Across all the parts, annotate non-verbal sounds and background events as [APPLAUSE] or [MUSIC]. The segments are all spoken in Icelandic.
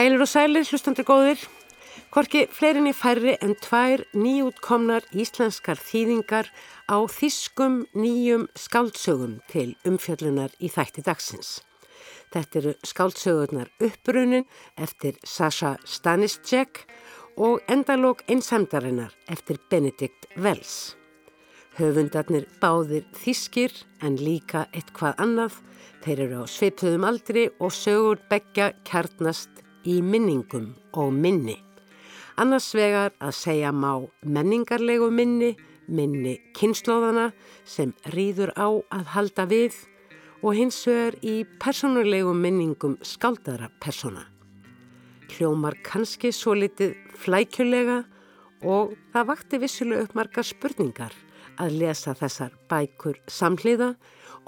Heilir og sælir, hlustandi góðir. Korki fleirinni færri en tvær nýjútkomnar íslenskar þýðingar á þýskum nýjum skáldsögum til umfjöllunar í þætti dagsins. Þetta eru skáldsögurnar uppbrunin eftir Sasha Staniscek og endalók einsamdarinnar eftir Benedikt Wells. Höfundarnir báðir þýskir en líka eitthvað annað. Þeir eru á sveipuðum aldri og sögur begja kjarnast í minningum og minni. Annars vegar að segja má menningarlegu minni, minni kynnslóðana sem rýður á að halda við og hins vegar í personulegu minningum skáldara persona. Hljómar kannski svo litið flækjulega og það vakti vissulega upp margar spurningar að lesa þessar bækur samhliða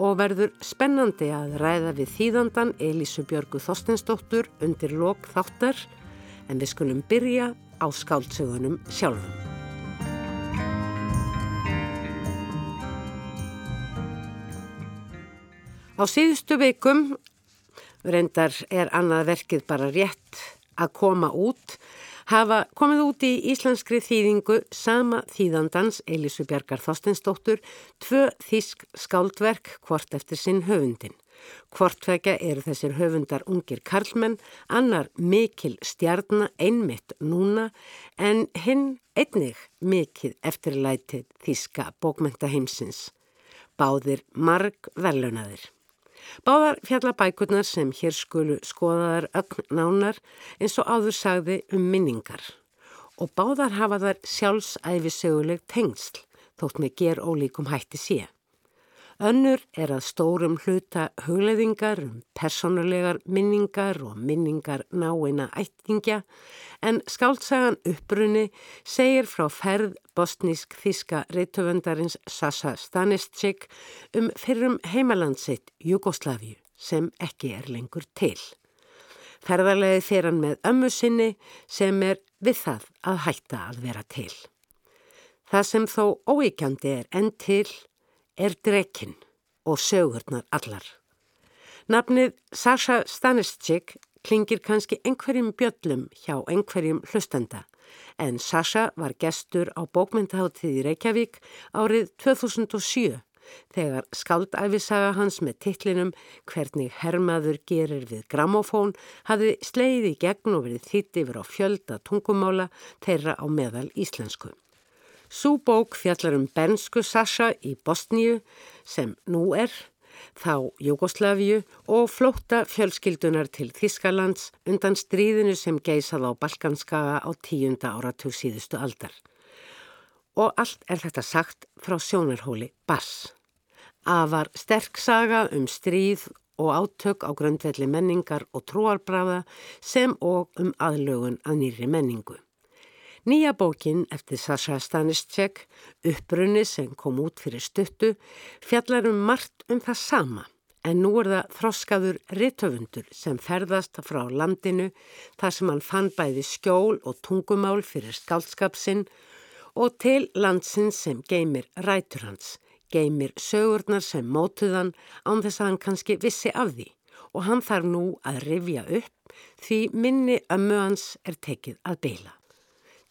og verður spennandi að ræða við þýðandan Elísu Björgu Þorstensdóttur undir lok þáttar en við skulum byrja á skáldsögunum sjálfum. Á síðustu veikum reyndar er annað verkið bara rétt að koma út hafa komið út í íslenskri þýðingu sama þýðandans Elísu Bjarkar Þorstensdóttur tvö þísk skáldverk hvort eftir sinn höfundin. Hvortvekja eru þessir höfundar ungir karlmenn, annar mikil stjarnar einmitt núna en hinn einnig mikil eftirlætið þíska bókmenta heimsins. Báðir marg velunadir. Báðar fjallabækurnar sem hér skulu skoðaðar ögn nánar eins og áður sagði um minningar og báðar hafa þar sjálfsæfisöguleg tengsl þótt með ger ólíkum hætti sé. Önnur er að stórum hluta hugleðingar um personulegar minningar og minningar náina ættingja en skáltsagan uppbrunni segir frá ferð bosnísk þíska reytöfundarins Sasa Staniscik um fyrrum heimalandsitt Jugosláfiu sem ekki er lengur til. Ferðarlegið fyrir hann með ömmu sinni sem er við það að hætta að vera til. Það sem þó óíkjandi er enn til er drekinn og sögurnar allar. Nafnið Sasha Staniscik klingir kannski einhverjum bjöllum hjá einhverjum hlustanda en Sasha var gestur á bókmyndaháttíði Reykjavík árið 2007 þegar skáldæfisaga hans með titlinum Hvernig hermaður gerir við gramofón hafði sleiði gegn og verið þitt yfir á fjölda tungumála þeirra á meðal íslensku. Sú bók fjallar um bernsku Sasha í Bosníu sem nú er, þá Jugosláfiu og flótta fjölskyldunar til Þískalands undan stríðinu sem geysað á Balkanskaga á tíunda áratug síðustu aldar. Og allt er þetta sagt frá sjónarhóli Bass. Afar sterk saga um stríð og átök á grundvelli menningar og trúarbráða sem og um aðlögun að nýri menningu. Nýja bókin eftir Sasha Staniscek, uppbrunni sem kom út fyrir stuttu, fjallar um margt um það sama. En nú er það þroskaður rittöfundur sem ferðast frá landinu þar sem hann fann bæði skjól og tungumál fyrir skálskapsinn og til landsins sem geymir rætur hans, geymir sögurnar sem mótuðan án þess að hann kannski vissi af því og hann þarf nú að rifja upp því minni ömmu hans er tekið að beila.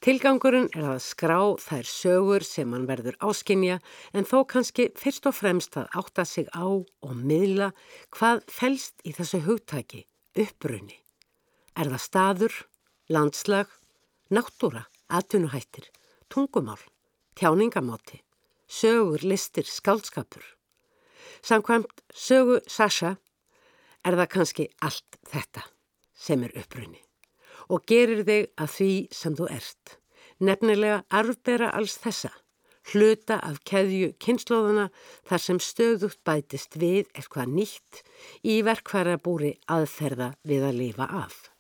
Tilgangurinn er að skrá þær sögur sem hann verður áskinja en þó kannski fyrst og fremst að átta sig á og miðla hvað fælst í þessu hugtæki, uppbrunni. Er það staður, landslag, náttúra, atvinnuhættir, tungumál, tjáningamáti, sögur, listir, skálskapur. Samkvæmt sögu Sasha er það kannski allt þetta sem er uppbrunni og gerir þig að því sem þú ert. Nefnilega arfbera alls þessa, hluta af keðju kynnslóðana þar sem stöðugt bætist við eitthvað nýtt í verkvarabúri aðferða við að lifa af.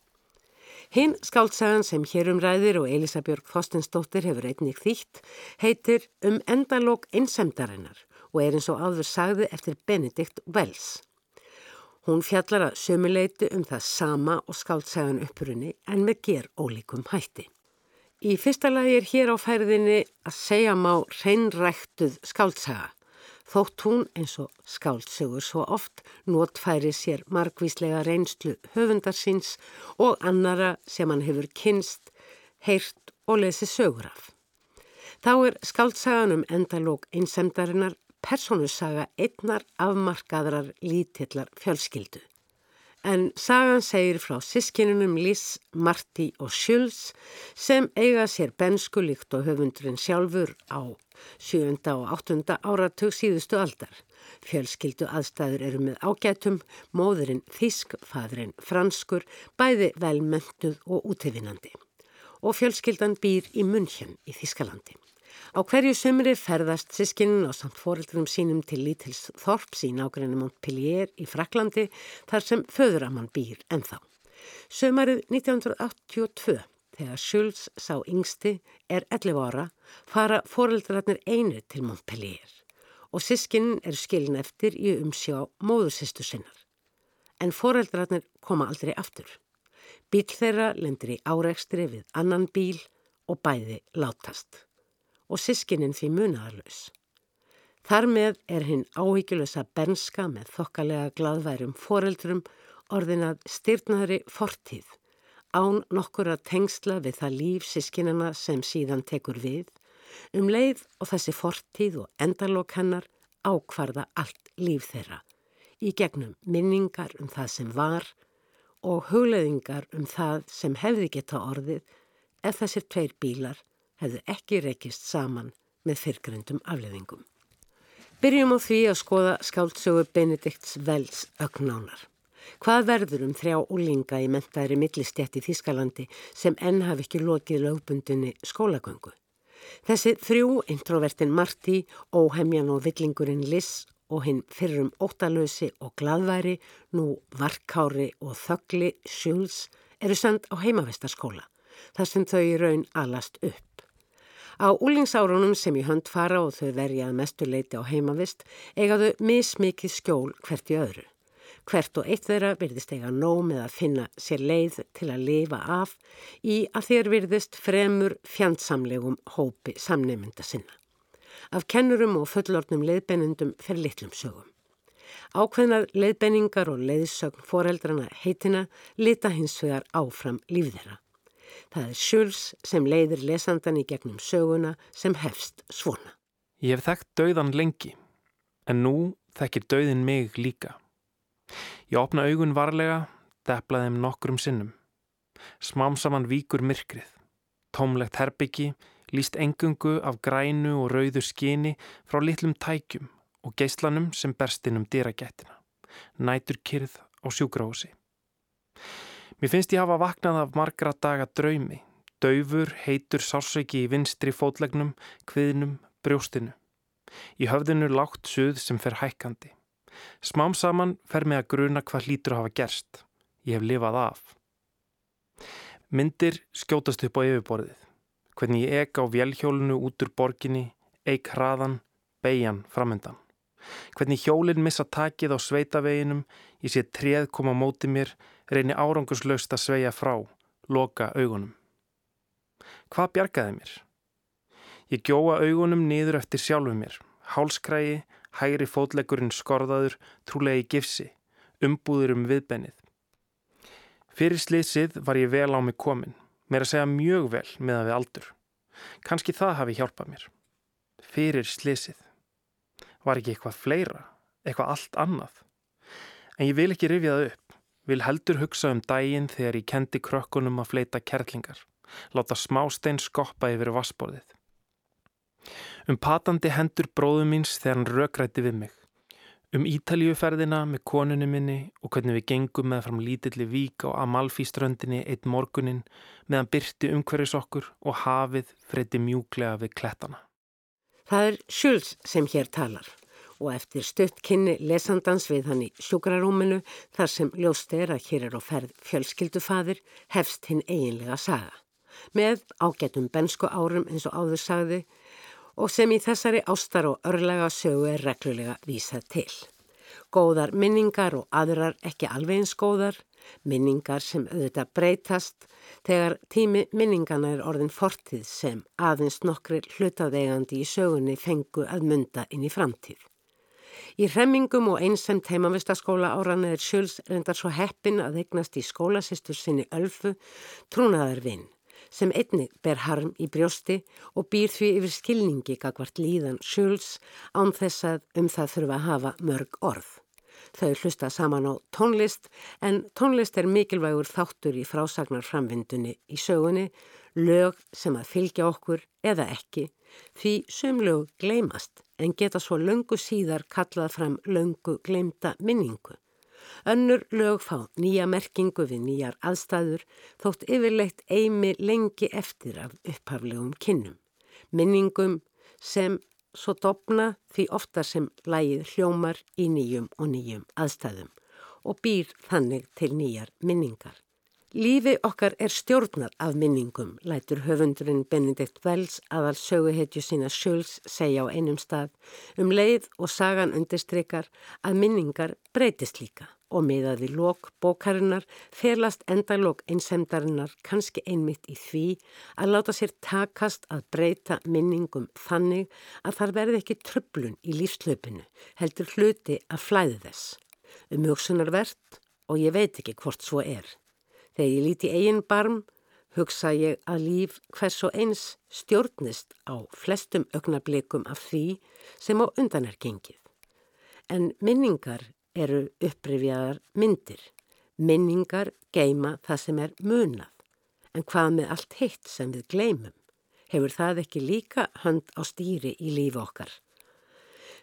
Hinn skáltsagan sem hér umræðir og Elisabjörg Þorstensdóttir hefur einnig þýtt heitir Um endalók einsemdarinnar og er eins og áður sagði eftir Benedikt Wells. Hún fjallar að sömuleiti um það sama og skáltsagan uppurunni en með ger ólíkum hætti. Í fyrsta lagi er hér á færðinni að segja má hreinræktuð skáltsaga. Þótt hún eins og skáltsugur svo oft notfæri sér margvíslega reynslu höfundarsins og annara sem hann hefur kynst, heyrt og lesið sögur af. Þá er skáltsagan um endalók einsemdarinnar personusaga einnar afmarkaðrar lítillar fjölskyldu. En sagan segir frá sískinunum Liss, Marti og Schulz sem eiga sér bensku líkt og höfundurinn sjálfur á 7. og 8. áratug síðustu aldar. Fjölskyldu aðstæður eru með ágætum, móðurinn þísk, fadurinn franskur, bæði velmentuð og útivinnandi. Og fjölskyldan býr í München í Þískalandi. Á hverju sömri ferðast sískinin á samt fóreldrum sínum til Lítils Þorps í nákvæmlega Montpellier í Fraklandi þar sem föðuramann býr ennþá. Sömarið 1982, þegar Schulz sá yngsti, er 11 ára, fara fóreldrarnir einir til Montpellier og sískinin er skilin eftir í umsjá móðusistu sinnar. En fóreldrarnir koma aldrei aftur. Bíl þeirra lendir í áreikstri við annan bíl og bæði látast og sískinin því munaðarlaus. Þar með er hinn áhyggjulösa benska með þokkalega gladværum foreldrum orðinað styrnaðri fortíð, án nokkur að tengsla við það líf sískinina sem síðan tekur við, um leið og þessi fortíð og endalók hennar ákvarða allt líf þeirra, í gegnum minningar um það sem var og hugleðingar um það sem hefði geta orðið ef þessir tveir bílar hefðu ekki rekist saman með fyrgröndum afleðingum. Byrjum á því að skoða skáldsögu Benedikts Vels ögnánar. Hvað verður um þrjá úlinga í mentaðri millistjætt í Þískalandi sem enn hafi ekki lokið lögbundinni skólagöngu? Þessi þrjú, introvertin Marti, óhemjan og villingurinn Liss og hinn fyrrum óttalösi og gladværi, nú varkári og þöggli Schulz, eru send á heimavestarskóla, þar sem þau í raun alast upp. Á úlingsárunum sem í hönd fara og þau verjað mestu leiti á heimavist eigaðu mismikið skjól hvert í öðru. Hvert og eitt þeirra virðist eiga nóg með að finna sér leið til að lifa af í að þér virðist fremur fjandsamlegum hópi samneymynda sinna. Af kennurum og fullornum leiðbennendum fer litlum sögum. Ákveðnar leiðbenningar og leiðsögn foreldrana heitina lita hins vegar áfram líf þeirra. Það er Schulz sem leiðir lesandan í gegnum söguna sem hefst svona. Ég hef þekkt dauðan lengi, en nú þekkir dauðin mig líka. Ég opna augun varlega, deplaði þeim nokkrum sinnum. Smám saman víkur myrkrið. Tómlegt herbyggi líst engungu af grænu og rauðu skini frá litlum tækjum og geislanum sem berstinn um dýragættina. Nætur kyrð á sjúgrási. Mér finnst ég hafa vaknað af margra daga draumi, daufur, heitur sársöki í vinstri fótlegnum, kviðnum, brjóstinu. Í höfðinu lágt suð sem fer hækkandi. Smám saman fer mig að gruna hvað hlýtur að hafa gerst. Ég hef lifað af. Myndir skjótast upp á yfirborðið. Hvernig ég ek á vélhjólunu út úr borginni, eik hraðan, beigjan framöndan. Hvernig hjólinn missa takið á sveitaveginum, ég sé treð koma móti mér, reyni árangurslaust að sveia frá, loka augunum. Hvað bjargaði mér? Ég gjóa augunum niður eftir sjálfu mér, hálskrægi, hægri fótlegurinn skorðaður, trúlega í gifsi, umbúður um viðbennið. Fyrir slitsið var ég vel á mig komin, mér að segja mjög vel meðan við aldur. Kanski það hafi hjálpað mér. Fyrir slitsið. Var ekki eitthvað fleira, eitthvað allt annað. En ég vil ekki rifja það upp. Vil heldur hugsa um dægin þegar ég kendi krökkunum að fleita kerlingar. Láta smástein skoppa yfir vassborðið. Um patandi hendur bróðum míns þegar hann rökrætti við mig. Um Ítalíuferðina með konunni minni og hvernig við gengum með fram lítilli vík á Amalfíströndinni eitt morgunin meðan byrti umhverjus okkur og hafið freyti mjúglega við klettana. Það er Schulz sem hér talar og eftir stutt kynni lesandans við hann í sjúkrarúminu þar sem ljóst er að hér er á ferð fjölskyldufadir hefst hinn eiginlega saga. Með ágætum bensku árum eins og áður sagði og sem í þessari ástar og örlega sögu er reglulega vísað til. Góðar minningar og aðrar ekki alveg eins góðar, minningar sem auðvitað breytast þegar tími minningana er orðin fortíð sem aðeins nokkri hlutaðegandi í sögunni fengu að mynda inn í framtíð. Í hremmingum og einsemt heimavistaskóla áraðin er Sjöls reyndar svo heppin að eignast í skólasistur sinni Ölfu trúnaðarvinn sem einnig ber harm í brjósti og býr því yfir skilningi gagvart líðan Sjöls án þess að um það þurfa að hafa mörg orð. Þau hlusta saman á tónlist en tónlist er mikilvægur þáttur í frásagnarframvindunni í sögunni, lög sem að fylgja okkur eða ekki, því sum lög gleymast en geta svo löngu síðar kallað fram löngu gleymta minningu. Önnur lög fá nýja merkingu við nýjar aðstæður þótt yfirleitt eimi lengi eftir af upphaflegum kinnum. Minningum sem svo dopna því ofta sem lægið hljómar í nýjum og nýjum aðstæðum og býr þannig til nýjar minningar. Lífi okkar er stjórnar af minningum, lætur höfundurinn Benedikt Wells aðal söguhetju sína sjöls segja á einum stað um leið og sagan undirstrykar að minningar breytist líka og miðað við lok bókarinnar ferlast endalók einsemdarinnar kannski einmitt í því að láta sér takast að breyta minningum þannig að þar verði ekki tröflun í lífslöpinu, heldur hluti að flæði þess. Um hugsunarvert og ég veit ekki hvort svo er. Þegar ég líti eigin barm, hugsa ég að líf hvers og eins stjórnist á flestum augnablikum af því sem á undan er gengið. En minningar eru upprifjaðar myndir. Minningar geima það sem er munað. En hvað með allt hitt sem við gleymum? Hefur það ekki líka hönd á stýri í lífi okkar?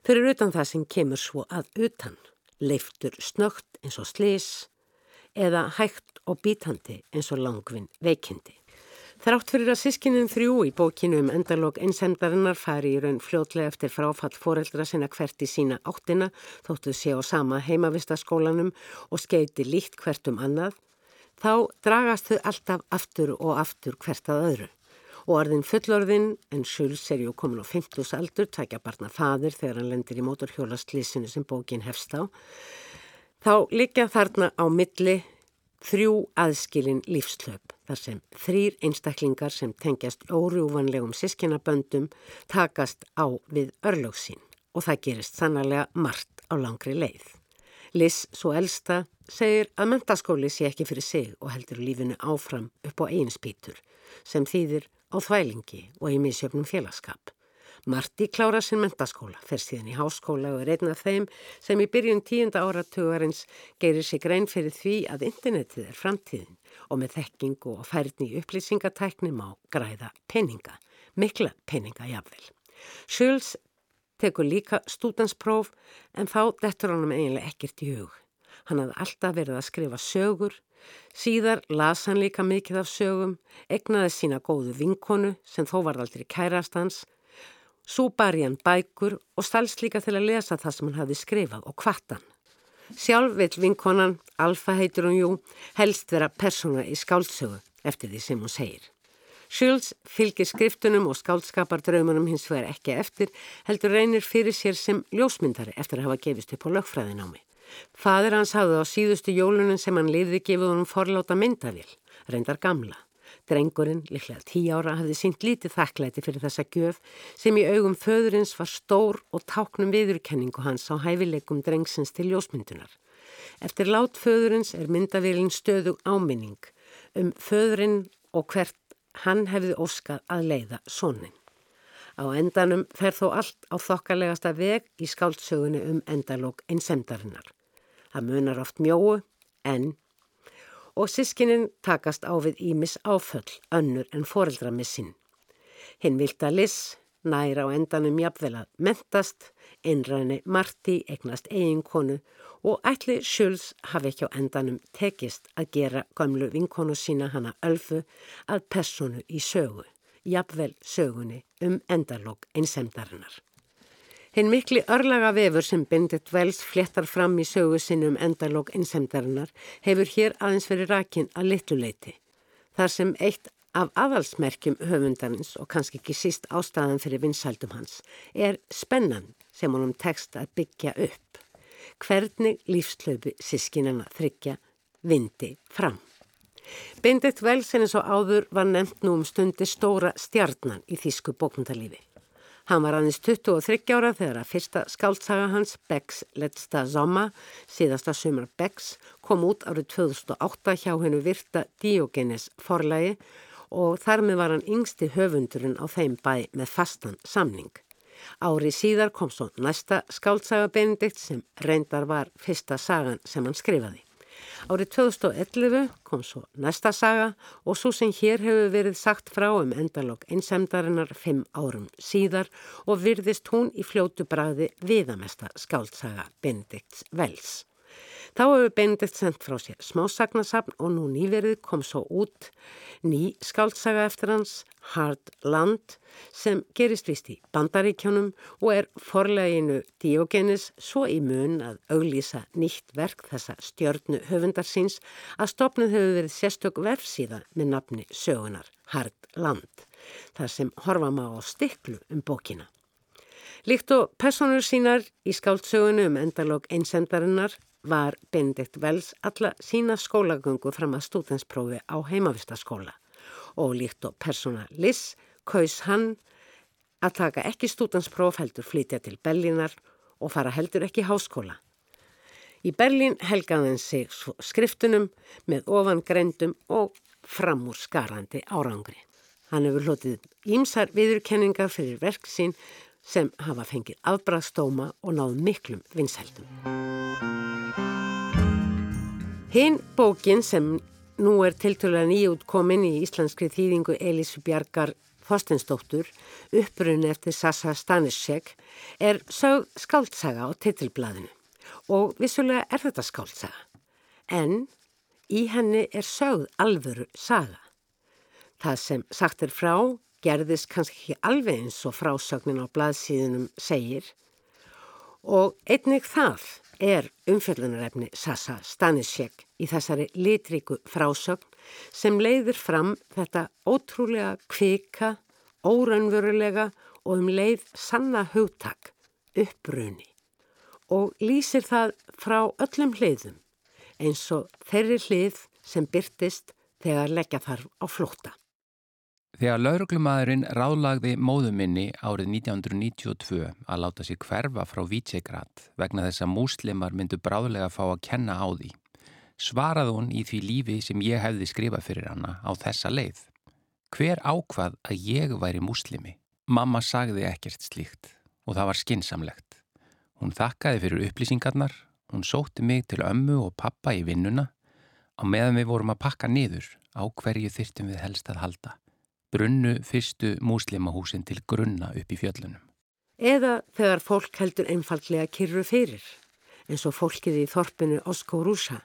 Fyrir utan það sem kemur svo að utan, leiftur snögt eins og slis, eða hægt og bítandi eins og langvinn veikindi. Þrátt fyrir að sískinin þrjú í bókinu um endalók einsemdarinnar fari í raun fljótlega eftir fráfall foreldra sinna hvert í sína áttina þóttu sé á sama heimavistaskólanum og skeiti líkt hvert um annað, þá dragast þau alltaf aftur og aftur hvert að öðru. Og orðin fullorðin, en Schulz er ju komin á 50 aldur, takja barna fadir þegar hann lendir í mótorhjólastlísinu sem bókin hefst á, Þá liggja þarna á milli þrjú aðskilin lífslöp þar sem þrýr einstaklingar sem tengjast órjúvanlegum sískinaböndum takast á við örlöksín og það gerist sannarlega margt á langri leið. Liss, svo elsta, segir að mentaskóli sé ekki fyrir sig og heldur lífinu áfram upp á einspítur sem þýðir á þvælingi og í misjöfnum félagskap. Marti klára sinn mentaskóla, fer síðan í háskóla og er einn af þeim sem í byrjun tíunda áratugarins geirir sig grein fyrir því að internetið er framtíðin og með þekkingu og færni upplýsingatækni má græða peninga, mikla peninga jafnvel. Sjöls tekur líka stúdanspróf en þá dettur hann um eiginlega ekkert í hug. Hann hafði alltaf verið að skrifa sögur, síðar las hann líka mikið af sögum, egnaði sína góðu vinkonu sem þó var aldrei kærastans, Svo bar ég hann bækur og stalst líka til að lesa það sem hann hafi skrifað og kvartan. Sjálf vil vinkonan, Alfa heitur hún jú, helst vera persóna í skáldsögu eftir því sem hún segir. Schultz fylgir skriftunum og skáldskapardraumunum hins vegar ekki eftir, heldur reynir fyrir sér sem ljósmyndari eftir að hafa gefist upp á lögfræðin á mig. Fadir hans hafði á síðustu jólunum sem hann liði gefið honum forláta myndavél, reyndar gamla. Drengurinn, líklega tí ára, hafði sínt lítið þakklæti fyrir þessa gjöf sem í augum föðurins var stór og táknum viðurkenningu hans á hæfileikum drengsins til ljósmyndunar. Eftir lát föðurins er myndavélinn stöðug áminning um föðurinn og hvert hann hefði óskað að leiða sónin. Á endanum fer þó allt á þokkalegasta veg í skáldsögunni um endalók einsemdarinnar. Það munar oft mjóu en og sískininn takast á við ímis áföll, önnur en foreldramissin. Hinn vilt að Liss næra á endanum jafnvel að mentast, einræni Marti eignast eiginkonu og ætli Sjöls hafi ekki á endanum tekist að gera gamlu vinkonu sína hana Ölfu að personu í sögu, jafnvel sögunni um endalók einsemdarinnar. Hinn mikli örlaga vefur sem Bindit Wells fléttar fram í sögu sinnum endalók einsemdarinnar hefur hér aðeins verið rakin að litluleiti. Þar sem eitt af aðalsmerkjum höfundarins og kannski ekki síst ástæðan fyrir vinsaldum hans er spennan sem honum tekst að byggja upp. hvernig lífslaupi sískinana þryggja vindi fram. Benedikt Velsen eins og áður var nefnt nú um stundi stóra stjarnan í þýsku bókmyndalífi. Hann var aðeins 23 ára þegar að fyrsta skáltsaga hans, Becks Letsta Zoma, síðasta sumar Becks, kom út árið 2008 hjá hennu virta Diogenes forlægi og þar með var hann yngsti höfundurinn á þeim bæ með fastan samning. Ári síðar kom svo næsta skáltsaga Benedikt sem reyndar var fyrsta sagan sem hann skrifaði. Árið 2011 kom svo næsta saga og svo sem hér hefur verið sagt frá um endalokk einsemdarinnar fimm árum síðar og virðist hún í fljótu bræði viðamesta skáltsaga Benedikts Vels. Þá hefur Benedikt sendt frá sér smásagnasafn og nú nýverið kom svo út ný skáltsaga eftir hans, Hard Land, sem gerist vist í bandaríkjónum og er forleginu Diogenes svo í mun að auglýsa nýtt verk þessa stjörnu höfundarsins að stopnið hefur verið sérstök verfsíða með nafni sögunar Hard Land, þar sem horfa maður á stiklu um bókina. Líkt og personur sínar í skáltsögunu um endalóg einsendarinnar var Benedikt Vels alla sína skólagöngu fram að stútensprófi á heimavistaskóla og líkt og persóna Liss kaus hann að taka ekki stútenspróf heldur flytja til Berlínar og fara heldur ekki háskóla. Í Berlín helgaði hann sig skriftunum með ofan grendum og framúr skarandi árangri. Hann hefur hlotið ímsar viðurkenningar fyrir verk sín sem hafa fengið afbraðstóma og náð miklum vinsheldum. Hinn bókin sem nú er tiltölulega nýjútkomin í íslenskri þýðingu Elísu Bjarkar Þorstensdóttur, upprunni eftir Sasa Stanisek, er sög skáltsaga á titilbladinu og vissulega er þetta skáltsaga. En í henni er sögð alvöru saga. Það sem sagt er frá gerðist kannski ekki alveg eins og frásögnin á bladsíðunum segir og einnig það er umfjöldunarefni Sasa Stanisek í þessari litríku frásögn sem leiður fram þetta ótrúlega kvika, óraunverulega og um leið sanna hugtak, uppbruni og lýsir það frá öllum hliðum eins og þeirri hlið sem byrtist þegar leggja þarf á flóta. Þegar lauruglumadurinn ráðlagði móðuminni árið 1992 að láta sér hverfa frá Vítsegrat vegna þess að múslimar myndu bráðlega fá að kenna á því, svaraði hún í því lífi sem ég hefði skrifað fyrir hana á þessa leið. Hver ákvað að ég væri múslimi? Mamma sagði ekkert slíkt og það var skinsamlegt. Hún þakkaði fyrir upplýsingarnar, hún sótti mig til ömmu og pappa í vinnuna á meðan við vorum að pakka niður á hverju þyrtum við helst að halda brunnu fyrstu múslimahúsin til grunna upp í fjöllunum. Eða þegar fólk heldur einfallega kyrru fyrir, eins og fólkið í þorpinu Oskórúsa,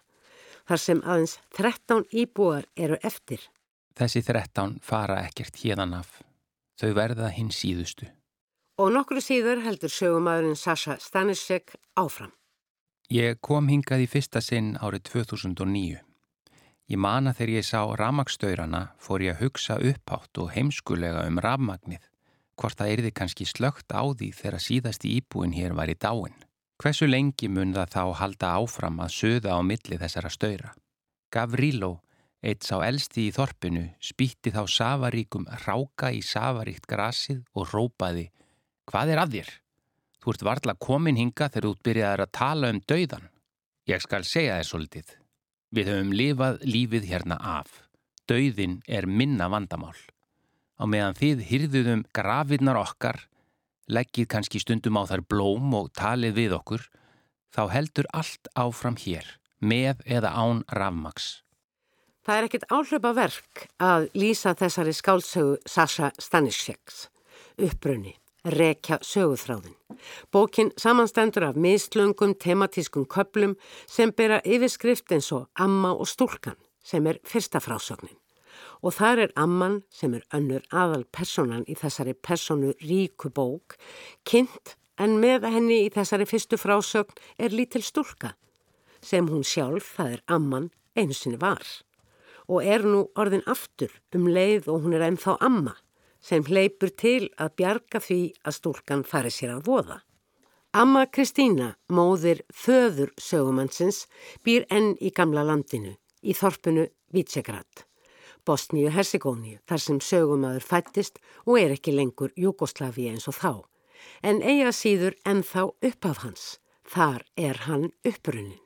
þar sem aðeins 13 íbúar eru eftir. Þessi 13 fara ekkert hérdan af. Þau verða hins síðustu. Og nokkru síður heldur sögumæðurinn Sasha Stanisek áfram. Ég kom hingað í fyrsta sinn árið 2009. Ég mana þegar ég sá ramagsstaurana fór ég að hugsa upphátt og heimskulega um ramagnið, hvort það erði kannski slögt á því þegar síðasti íbúin hér var í dáin. Hversu lengi mun það þá halda áfram að söða á milli þessara staura? Gavrilo, eitt sá elsti í þorpinu, spýtti þá safaríkum ráka í safaríkt grasið og rópaði Hvað er að þér? Þú ert varðla komin hinga þegar þú byrjaði að tala um dauðan. Ég skal segja þér svolítið. Við höfum lifað lífið hérna af. Dauðin er minna vandamál. Á meðan þið hyrðuðum grafinnar okkar, leggið kannski stundum á þær blóm og talið við okkur, þá heldur allt áfram hér, með eða án rafmaks. Það er ekkit áhlaupa verk að lýsa þessari skálsögu Sasha Staniseks, uppbrunni rekja söguþráðin. Bókin samanstendur af mislungum tematískum köplum sem bera yfirskrift eins og Amma og stúlkan sem er fyrsta frásögnin. Og þar er Amman sem er önnur aðal personan í þessari personu ríku bók, kynnt en með henni í þessari fyrstu frásögn er lítil stúlka sem hún sjálf, það er Amman, einu sinni var. Og er nú orðin aftur um leið og hún er ennþá Amma sem hleypur til að bjarga því að stúlkan fari sér að voða. Amma Kristína, móðir föður sögumannsins, býr enn í gamla landinu, í þorpunu Vitsegrad, Bosníu-Hersigóníu, þar sem sögumadur fættist og er ekki lengur Jugosláfi eins og þá. En eiga síður en þá uppaf hans. Þar er hann uppbrunnin.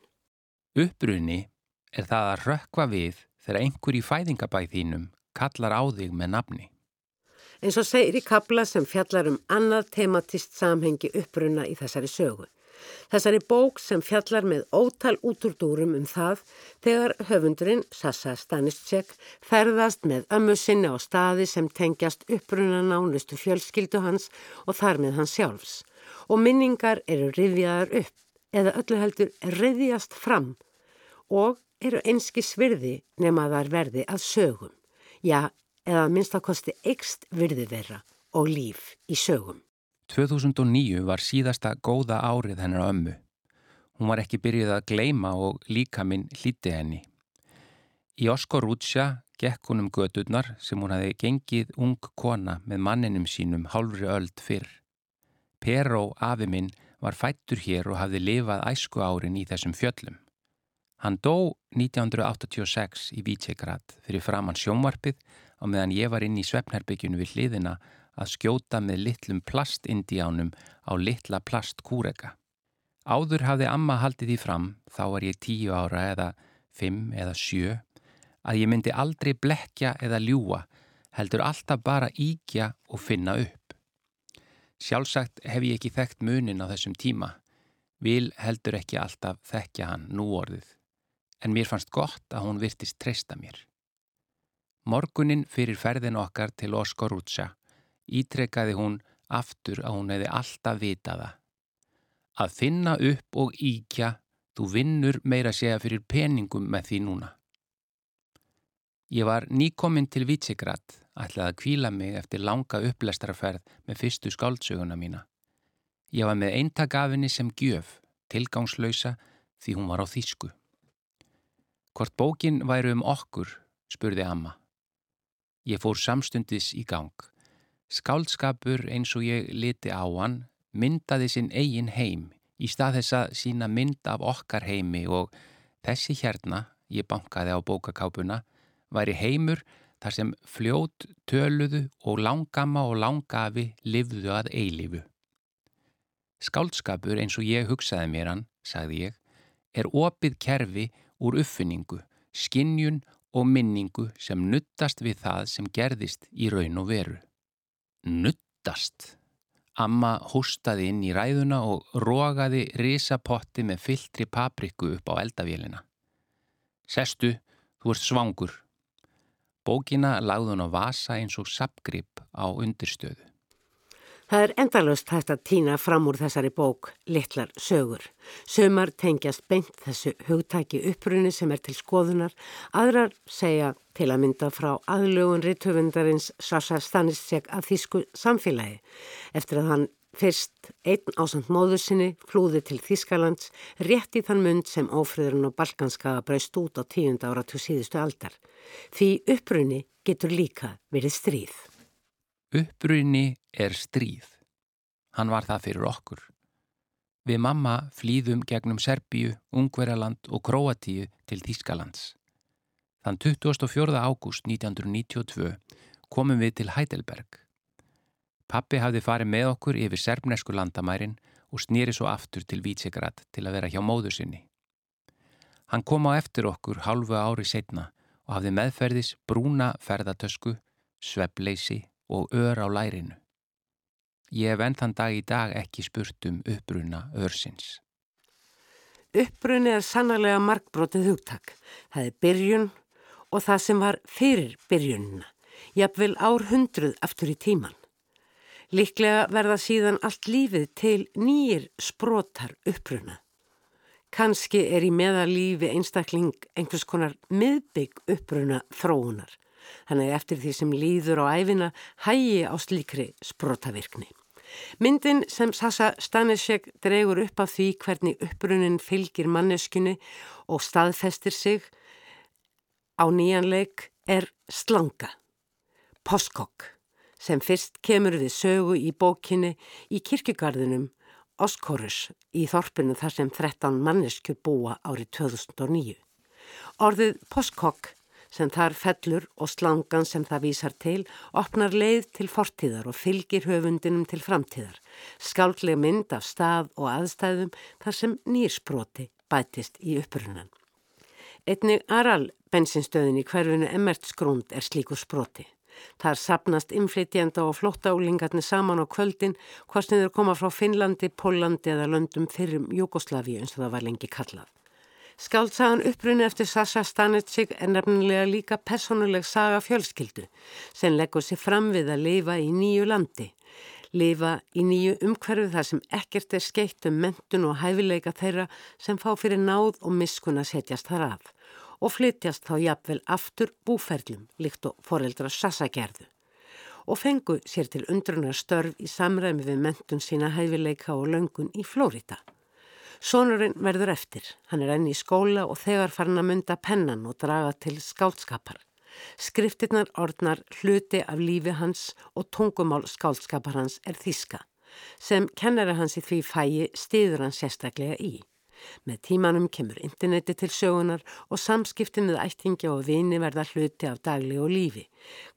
Uppbrunni er það að rökva við þegar einhver í fæðingabæð þínum kallar á þig með nafni. En svo segir í kabla sem fjallar um annað tematist samhengi uppbrunna í þessari sögu. Þessari bók sem fjallar með ótal útúrdúrum um það þegar höfundurinn, Sassa Stanistjek, ferðast með ömmu sinni á staði sem tengjast uppbrunna nánustu fjölskyldu hans og þar með hans sjálfs. Og minningar eru rifjaðar upp eða öllu heldur reyðjast fram og eru einski svirði nema þar verði að sögum. Já, eða minnstakosti ekst virði þeirra og líf í sögum. 2009 var síðasta góða árið hennar ömmu. Hún var ekki byrjuð að gleima og líka minn hlíti henni. Í Oskorútsja gekk hún um gödurnar sem hún hafi gengið ung kona með manninum sínum hálfri öld fyrr. Peró afi minn var fættur hér og hafði lifað æsku árin í þessum fjöllum. Hann dó 1986 í Vítsegrad fyrir framann sjónvarpið á meðan ég var inn í svefnherbyggjunu við hliðina að skjóta með litlum plastindjánum á litla plastkúrega. Áður hafði amma haldið því fram, þá var ég tíu ára eða fimm eða sjö, að ég myndi aldrei blekja eða ljúa, heldur alltaf bara íkja og finna upp. Sjálfsagt hef ég ekki þekkt munin á þessum tíma, vil heldur ekki alltaf þekkja hann nú orðið, en mér fannst gott að hún virtist treysta mér. Morgunin fyrir ferðin okkar til Oskorútsa ítrekkaði hún aftur að hún hefði alltaf vitaða. Að finna upp og íkja, þú vinnur meira segja fyrir peningum með því núna. Ég var nýkominn til Vítsigrad, ætlaði að kvíla mig eftir langa upplestrarferð með fyrstu skáldsöguna mína. Ég var með eintagafinni sem gjöf, tilgangslöysa því hún var á þýsku. Hvort bókin væri um okkur, spurði Amma. Ég fór samstundis í gang. Skáldskapur eins og ég liti á hann myndaði sinn eigin heim í stað þess að sína mynd af okkar heimi og þessi hérna, ég bankaði á bókakápuna, væri heimur þar sem fljót, töluðu og langama og langafi livðu að eilifu. Skáldskapur eins og ég hugsaði mér hann, sagði ég, er opið kerfi úr uppfinningu, skinnjun og minningu sem nuttast við það sem gerðist í raun og veru. Nuttast? Amma hóstaði inn í ræðuna og rógaði risapotti með fylltri papriku upp á eldavélina. Sestu, þú ert svangur. Bókina lagði hún á vasa eins og sapgrip á undirstöðu. Það er endalust hægt að týna fram úr þessari bók litlar sögur. Sömar tengjast beint þessu hugtæki upprunni sem er til skoðunar, aðrar segja til að mynda frá aðlögun rittöfundarins Sasa Stanisek að þýsku samfélagi eftir að hann fyrst einn ásand móður sinni flúði til Þýskalands rétt í þann mund sem ófriðurinn og balkanskaga braust út á tíunda ára til síðustu aldar. Því upprunni getur líka verið stríð. Upprunni er stríð. Hann var það fyrir okkur. Við mamma flýðum gegnum Serbíu, Ungverjaland og Kroatíu til Þískalands. Þann 24. ágúst 1992 komum við til Heidelberg. Pappi hafði farið með okkur yfir serbnesku landamærin og snýri svo aftur til Vítsigrad til að vera hjá móður sinni. Hann kom á eftir okkur halvu ári setna og hafði meðferðis brúna ferðatösku, svepleysi og ör á lærinu. Ég hef enn þann dag í dag ekki spurt um uppbruna örsins. Uppbrunni er sannlega markbrotið hugtak. Það er byrjun og það sem var fyrir byrjunina. Jafnvel ár hundruð aftur í tíman. Líklega verða síðan allt lífið til nýjir sprotar uppbruna. Kanski er í meðalífi einstakling einhvers konar miðbygg uppbruna þróunar. Þannig eftir því sem líður á æfina hægi á slíkri sprotavirkni. Myndin sem Sasa Stanisek dregur upp af því hvernig uppbrunin fylgir manneskunni og staðfestir sig á nýjanleik er slanga, poskokk, sem fyrst kemur við sögu í bókinni í kirkjugarðinum Oskorus í þorpinu þar sem 13 mannesku búa árið 2009. Orðið postkokk sem þar fellur og slangan sem það vísar til opnar leið til fortíðar og fylgir höfundinum til framtíðar. Skáldleg mynd af stað og aðstæðum þar sem nýrsproti bætist í upprunan. Einni aral bensinstöðin í hverfinu Emmertsgrund er slíkur sproti. Þar sapnast inflytjenda og flóttaúlingarnir saman á kvöldin hvort sem þeir koma frá Finnlandi, Pólandi eða löndum fyrrum Júkoslavi eins og það var lengi kallað. Skáltsagan upprunni eftir Sasa Stanitsig er nefnilega líka personuleg saga fjölskyldu sem leggur sér fram við að lifa í nýju landi. Lifa í nýju umhverfu þar sem ekkert er skeitt um mentun og hæfileika þeirra sem fá fyrir náð og miskun að setjast þar af og flytjast þá jafnvel aftur búferlum líkt og foreldra Sasa gerðu og fengu sér til undrunar störf í samræmi við mentun sína hæfileika og löngun í Flórida. Sónurinn verður eftir, hann er enni í skóla og þegar farin að mynda pennan og draga til skálskapar. Skriftirnar ordnar hluti af lífi hans og tungumál skálskapar hans er þíska, sem kennari hans í því fæi stiður hann sérstaklega í. Með tímanum kemur interneti til sögunar og samskiptin við ættingja og vini verða hluti af dagli og lífi,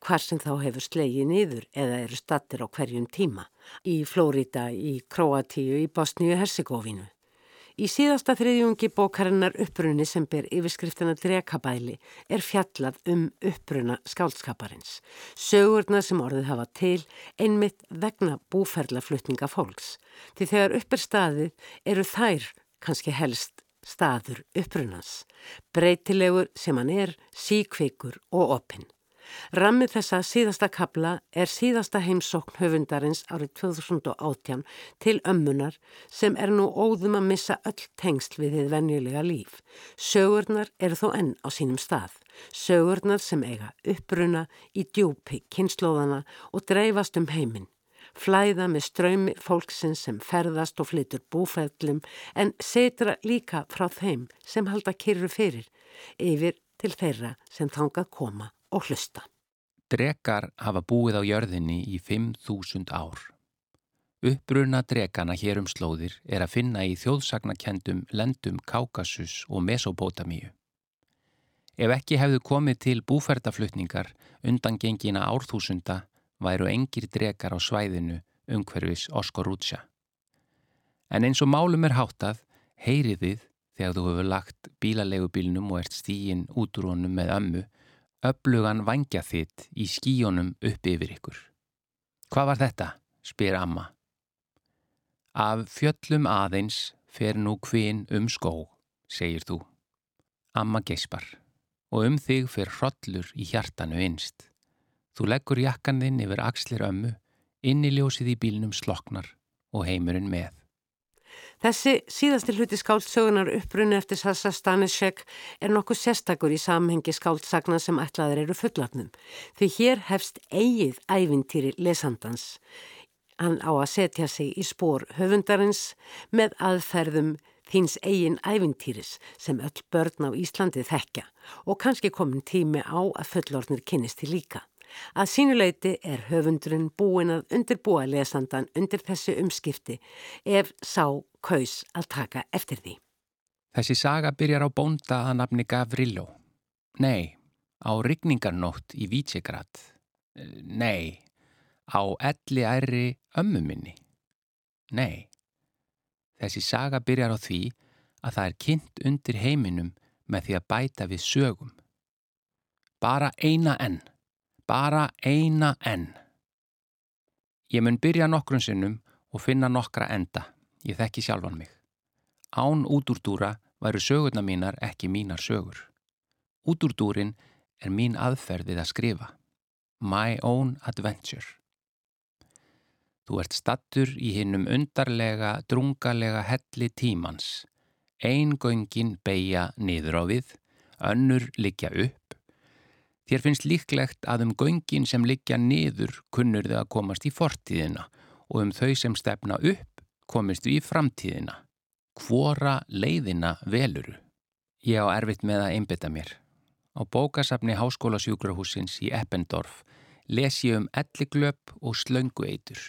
hvar sem þá hefur slegið niður eða eru stattir á hverjum tíma, í Flórida, í Kroatíu, í Bosníu-Herzegovinu. Í síðasta þriðjungi bókarinnar upprunni sem ber yfirskriftina Drekabæli er fjallað um uppruna skálskaparins. Sögurna sem orðið hafa til einmitt vegna búferlaflutninga fólks. Því þegar uppir staðið eru þær kannski helst staður upprunans, breytilegur sem hann er, síkvikur og opinn. Rammið þessa síðasta kabla er síðasta heimsókn höfundarins árið 2018 til ömmunar sem er nú óðum að missa öll tengsl við þið venjulega líf. Sögurnar eru þó enn á sínum stað. Sögurnar sem eiga uppruna í djúpi kynnslóðana og dreifast um heiminn flæða með ströymi fólksins sem ferðast og flytur búfællum en setra líka frá þeim sem halda kyrru fyrir yfir til þeirra sem þanga koma og hlusta. Drekar hafa búið á jörðinni í 5.000 ár. Uppbruna drekana hér um slóðir er að finna í þjóðsagnakendum lendum Kaukasus og Mesopotamíu. Ef ekki hefðu komið til búferðaflutningar undan gengina árþúsunda væru engir drekar á svæðinu umhverfis Oskorútsja. En eins og málum er háttað, heyrið þið þegar þú hefur lagt bílalegubílnum og ert stígin út úr honum með ömmu, öflugan vangja þitt í skíjónum upp yfir ykkur. Hvað var þetta? spyr amma. Af fjöllum aðeins fer nú kvinn um skó, segir þú. Amma geispar og um þig fer hrollur í hjartanu einst. Þú leggur jakkan þinn yfir axlir ömmu, inniljósið í bílnum sloknar og heimurinn með. Þessi síðasti hluti skáldsögunar upprunni eftir Sassa Stanisek er nokkuð sérstakur í samhengi skáldsagna sem ætlaður eru fullatnum. Því hér hefst eigið ævintýri lesandans. Hann á að setja sig í spór höfundarins með aðferðum þins eigin ævintýris sem öll börn á Íslandi þekka og kannski komin tími á að fullornir kynist til líka. Að sínuleiti er höfundurinn búin að undirbúa lesandan undir þessu umskipti ef sá kaus að taka eftir því. Þessi saga byrjar á bónda að nafni Gavrilo. Nei, á rigningarnótt í Vítsigrad. Nei, á elli æri ömmuminni. Nei, þessi saga byrjar á því að það er kynnt undir heiminum með því að bæta við sögum. Bara eina enn bara eina enn. Ég mun byrja nokkrun sinnum og finna nokkra enda, ég þekki sjálfan mig. Án útúrdúra væru sögurna mínar ekki mínar sögur. Útúrdúrin er mín aðferðið að skrifa. My own adventure. Þú ert stattur í hinnum undarlega, drungalega helli tímans. Einn göngin beigja niður á við, önnur liggja upp Þér finnst líklegt að um göngin sem liggja niður kunnur þau að komast í fortíðina og um þau sem stefna upp komist við í framtíðina. Hvora leiðina veluru? Ég á erfitt með að einbita mér. Á bókasafni Háskóla sjúkrahúsins í Eppendorf les ég um elliglöp og slöngueitur.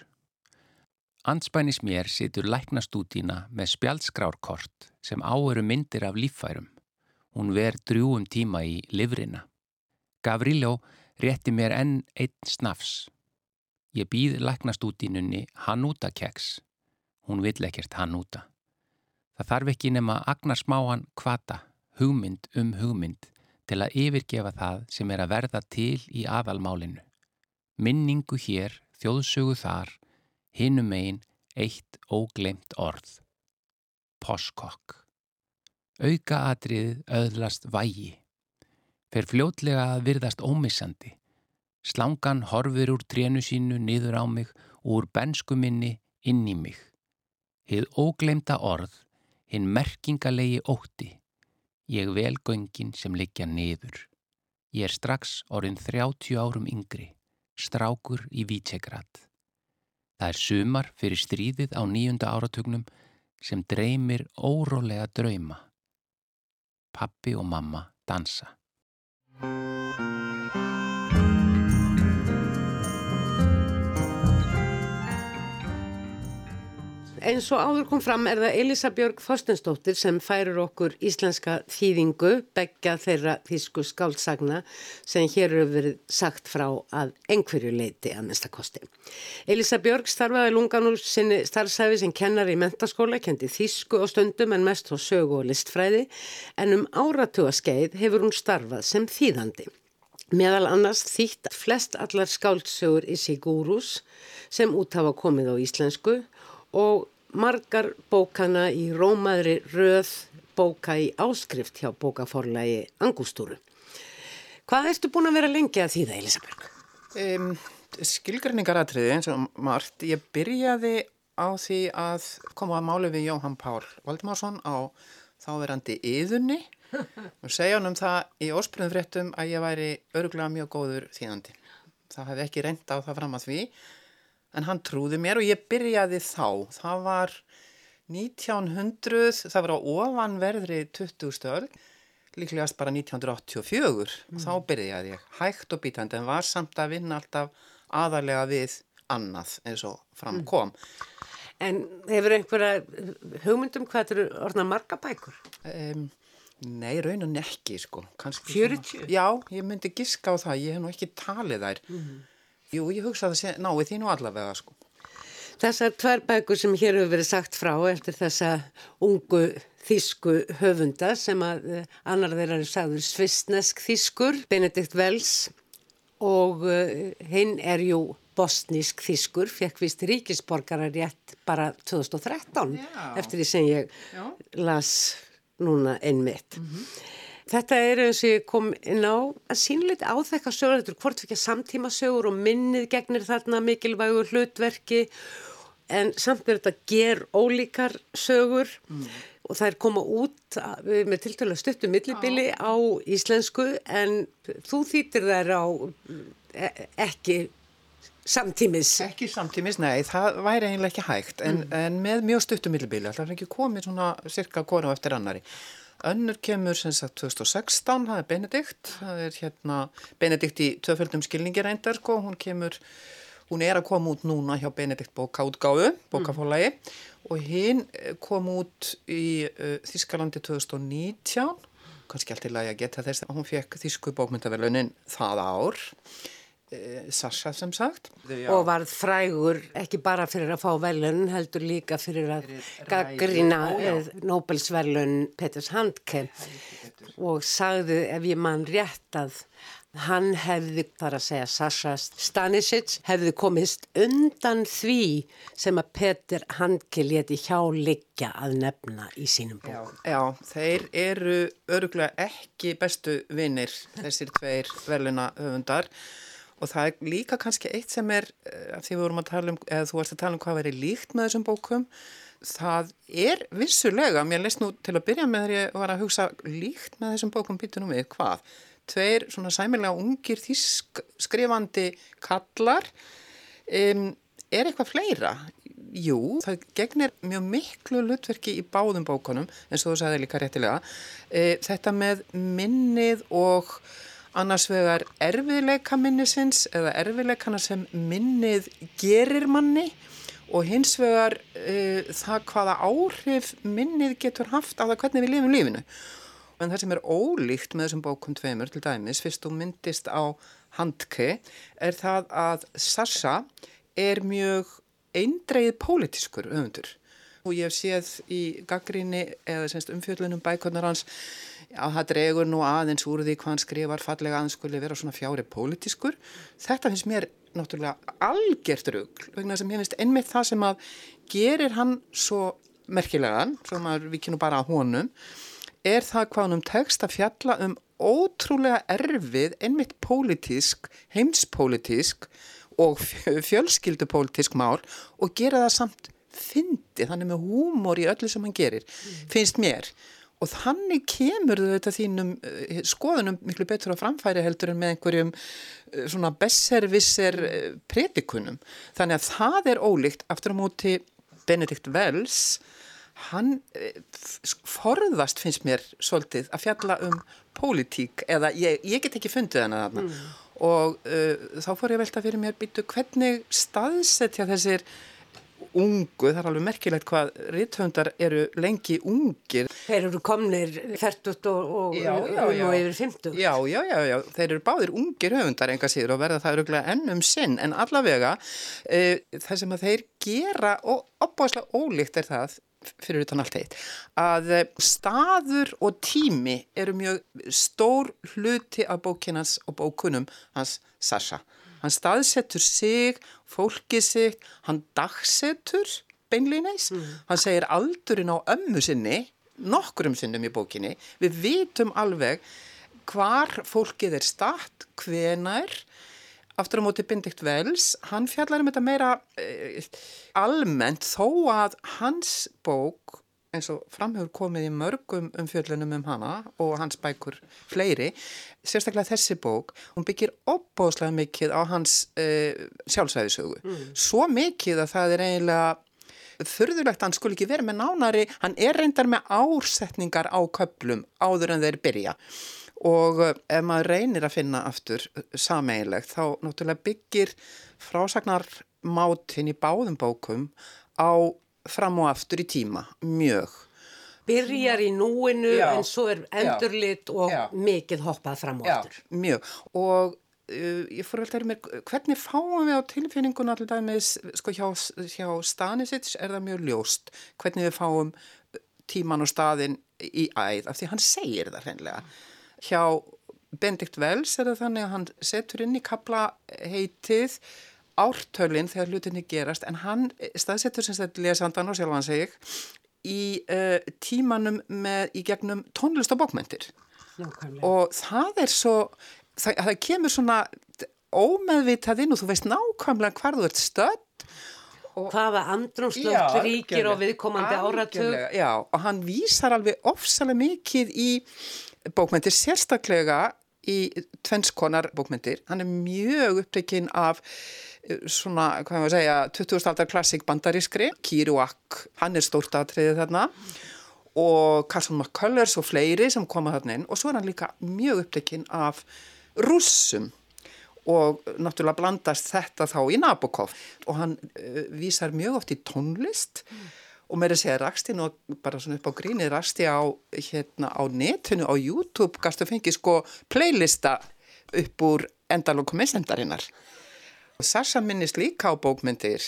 Anspænis mér situr læknastútína með spjaldskrárkort sem áveru myndir af líffærum. Hún ver drjúum tíma í livrina. Gavrilo rétti mér enn einn snafs. Ég býð læknastútínunni Hanúta keks. Hún vill ekkert Hanúta. Það þarf ekki nema agnar smáan kvata, hugmynd um hugmynd til að yfirgefa það sem er að verða til í aðalmálinu. Minningu hér, þjóðsögu þar, hinum einn eitt óglemt orð. Poskokk. Auka atriðið öðlast vægi. Fer fljótlega að virðast ómissandi. Slangan horfir úr trénu sínu niður á mig og úr bensku minni inn í mig. Hið óglemta orð, hinn merkingalegi ótti. Ég vel göngin sem liggja niður. Ég er strax orðin 30 árum yngri, strákur í Vítsegrat. Það er sumar fyrir stríðið á nýjunda áratugnum sem dreymir órólega drauma. Pappi og mamma dansa. Música Eins og áður kom fram er það Elisa Björg Þorstensdóttir sem færur okkur íslenska þýðingu, begja þeirra þýsku skáldsagna sem hér eru verið sagt frá að einhverju leiti að mestakosti. Elisa Björg starfaði lungan úr sinni starfsæfi sem kennar í mentaskóla, kendi þýsku og stundum en mest á sögu og listfræði en um áratuga skeið hefur hún starfað sem þýðandi. Meðal annars þýtt flest allar skáldsögur í Sigúrús sem út hafa komið á íslensku og margar bókana í rómaðri röð bóka í áskrift hjá bókaforlagi Angústúru. Hvað ertu búin að vera lengi að þýða, Elisabeth? Um, Skilgriningaratriði eins og margt. Ég byrjaði á því að koma að málu við Jóhann Pál Valdmársson á þáverandi yðunni [LAUGHS] og segja hann um það í óspröðum fréttum að ég væri öruglega mjög góður þýðandi. Það hefði ekki reynd á það fram að því en hann trúði mér og ég byrjaði þá. Það var 1900, það var á ofanverðri 20 stöl, líklegast bara 1984. Mm. Þá byrjaði ég hægt og bítandi en var samt að vinna alltaf aðalega við annað eins og framkom. Mm. En hefur einhverja hugmyndum hvað eru orðna marga bækur? Um, nei, raunin ekki sko. Kanski 40? Já, ég myndi giska á það, ég hef nú ekki talið þær. Mm. Jú, ég hugsa að það náði því nú allavega sko. Þessar tvær bækur sem hér hefur verið sagt frá eftir þessa ungu þísku höfunda sem að eh, annar þeirra er sagður svistnesk þískur, Benedikt Wells og uh, hinn er jú bosnísk þískur, fekk vist ríkisborgarar rétt bara 2013 Já. eftir því sem ég Já. las núna einmitt. Mm -hmm. Þetta er og ég kom inn á að sínleiti á þekka sögur, þetta er hvort fyrir samtíma sögur og minnið gegnir þarna mikilvægur hlutverki en samt er þetta ger ólíkar sögur mm. og það er koma út með tiltölu stuttum millibili ah. á íslensku en þú þýtir þær á e, ekki samtímis. Ekki samtímis, nei, það væri eiginlega ekki hægt en, mm. en með mjög stuttum millibili, er ekki komið svona cirka kona á eftir annari. Önnur kemur sem sagt 2016, það er Benedikt, það er hérna Benedikt í tvöföldum skilningi reyndar sko, hún kemur, hún er að koma út núna hjá Benedikt bókáttgáðu, bókafólagi mm. og hinn eh, kom út í uh, Þískalandi 2019, kannski allt í lagi að geta þess að hún fekk Þísku bókmyndaverlunin það ár Sasha sem sagt. Og varð frægur ekki bara fyrir að fá velun heldur líka fyrir að gaggrina Nobelsvelun Peters Handke. Og sagði ef ég mann rétt að hann hefði, þar að segja Sasha Stanisic, hefði komist undan því sem að Peter Handke leti hjá liggja að nefna í sínum bókum. Já, já þeir eru öruglega ekki bestu vinnir þessir tveir veluna höfundar Og það er líka kannski eitt sem er, eh, því við vorum að tala um, eða þú varst að tala um hvað verið líkt með þessum bókum, það er vissulega, mér leist nú til að byrja með þegar ég var að hugsa líkt með þessum bókum býtunum við, hvað? Tveir svona sæmilega ungir þísk skrifandi kallar, um, er eitthvað fleira? Jú, það gegnir mjög miklu lutverki í báðum bókunum, eins og þú sagði líka réttilega, e, þetta með minnið og annars vegar erfiðleika minnisins eða erfiðleikana sem minnið gerir manni og hins vegar uh, það hvaða áhrif minnið getur haft á það hvernig við lifum lífinu. En það sem er ólíkt með þessum bókum tveimur til dæmis, fyrst þú myndist á handki, er það að Sasha er mjög eindreið pólitískur öfundur. Og ég hef séð í gaggríni eða umfjöldunum bækurnar hans að það dregur nú aðeins úr því hvað hann skrifar fallega aðeins skuli vera svona fjári pólitískur. Þetta finnst mér náttúrulega algjört rugg vegna sem ég finnst einmitt það sem að gerir hann svo merkilegan, svo maður við kynum bara að honum, er það hvað hann um tekst að fjalla um ótrúlega erfið, einmitt pólitísk, heimspólitísk og fjölskyldupólitísk mál og gera það samt fyndi, þannig með húmor í öllu sem hann gerir, mm. finnst mér. Og þannig kemur þetta þínum eh, skoðunum miklu betur á framfæri heldur en með einhverjum eh, svona besservisser eh, predikunum. Þannig að það er ólíkt aftur á móti Benedikt Wells, hann forðast finnst mér svolítið að fjalla um pólitík eða ég, ég get ekki fundið hana þarna. Mm. Og uh, þá fór ég velta fyrir mér býtu hvernig staðsetja þessir ungu, það er alveg merkilegt hvað rithöndar eru lengi ungir. Þeir eru komnir 40 og, og yfir 50. Já, já, já, já, þeir eru báðir ungir höfundar enga síður og verða það öruglega ennum sinn en allavega e, það sem að þeir gera og opbáslega ólíkt er það fyrir utan allt eitt, að staður og tími eru mjög stór hluti af bókinans og bókunum hans Sasha. Hann staðsetur sig, fólkið sig, hann dagsetur beinlegineis. Mm. Hann segir aldurinn á ömmu sinni, nokkrum sinnum í bókinni. Við vitum alveg hvar fólkið er statt, hvenar. Aftur á móti Bindikt Vels, hann fjallar um þetta meira eh, almennt þó að hans bók eins og framhjör komið í mörgum umfjöllunum um hana og hans bækur fleiri, sérstaklega þessi bók, hún byggir opbóðslega mikið á hans uh, sjálfsæðisögu. Mm. Svo mikið að það er eiginlega þurðulegt að hann skul ekki verið með nánari, hann er reyndar með ársetningar á köplum áður en þeir byrja og uh, ef maður reynir að finna aftur sameigilegt þá náttúrulega byggir frásagnarmáttinn í báðum bókum á fram og aftur í tíma, mjög. Byrjar í núinu já, en svo er endurlit já, og já. mikið hoppað fram og aftur. Mjög. Og uh, ég fór að mér, hvernig fáum við á tilfinninguna alltaf með, sko hjá, hjá Stanisits er það mjög ljóst, hvernig við fáum tíman og staðin í æð, af því hann segir það hreinlega. Hjá Benedikt Wells er það þannig að hann setur inn í kapla heitið ártölinn þegar hlutinni gerast en hann staðsettur sem þetta lesandan og sjálfan seg í uh, tímanum með í gegnum tónlist og og það er svo það, það kemur svona ómeðvitað inn og þú veist nákvæmlega hvar þú ert stödd Og, hvaða andrumslöft ríkir á viðkomandi áratug. Já, og hann vísar alveg ofsalega mikið í bókmyndir, sérstaklega í tvennskonar bókmyndir hann er mjög upptekinn af svona, hvað maður segja, 20. aldar klassik bandarískri, Kiruak, hann er stórt aðtriðið þarna. Og Carson McCullers og fleiri sem koma þarna inn. Og svo er hann líka mjög upptekinn af russum og náttúrulega blandast þetta þá í Nabokov. Og hann uh, vísar mjög oft í tónlist. Mm. og mér er að segja Rakstinn og bara svona upp á gríni Raksti á, hérna, á netinu á YouTube. Gafst að fengi sko playlista upp úr endalokumissendarinnar Sasha minnist líka á bókmyndir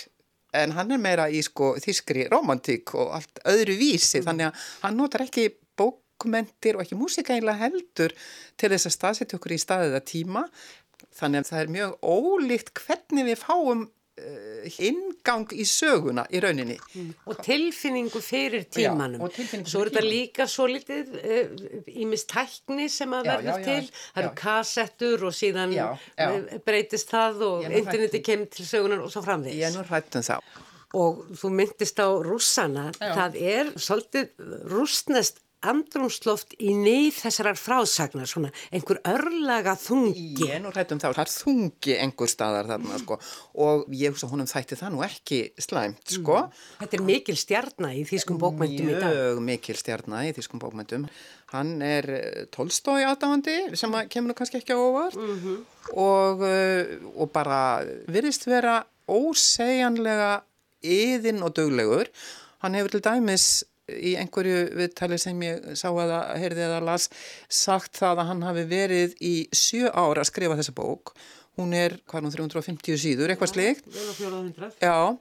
en hann er meira í sko þískri romantík og allt öðru vísi mm. þannig að hann notar ekki bókmyndir og ekki músika einlega heldur til þess að staðsetja okkur í staðið að tíma þannig að það er mjög ólíkt hvernig við fáum ingang í söguna í rauninni. Mm. Og tilfinningu fyrir tímanum. Já, tilfinningu svo er þetta líka svo litið ímist uh, tækni sem að verður til. Það eru kassettur og síðan já, já. Uh, breytist það og interneti kemur til sögunar og svo framvegis. Ég er nú hrættum þá. Og þú myndist á rússana, það er svolítið rústnest andrumsloft í neyð þessarar frásagnar, svona einhver örlaga þungi. Ég er nú hrættum þá, það er þungi einhver staðar þarna, sko, og ég hugsa honum þætti það nú ekki slæmt, sko. Mm. Þetta er mikil stjarnar í þýskum bókmyndum í dag. Mjög mikil stjarnar í þýskum bókmyndum. Hann er eh, tólstói aðdáðandi, sem að kemur nú kannski ekki á óvart, mm -hmm. og, eh, og bara virðist vera ósegjanlega yðin og döglegur. Hann hefur til dæmis í einhverju viðtali sem ég sá að heyrði eða las sagt það að hann hafi verið í sjö ára að skrifa þessa bók. Hún er, hvað hún, 350 síður, eitthvað slikt. Já,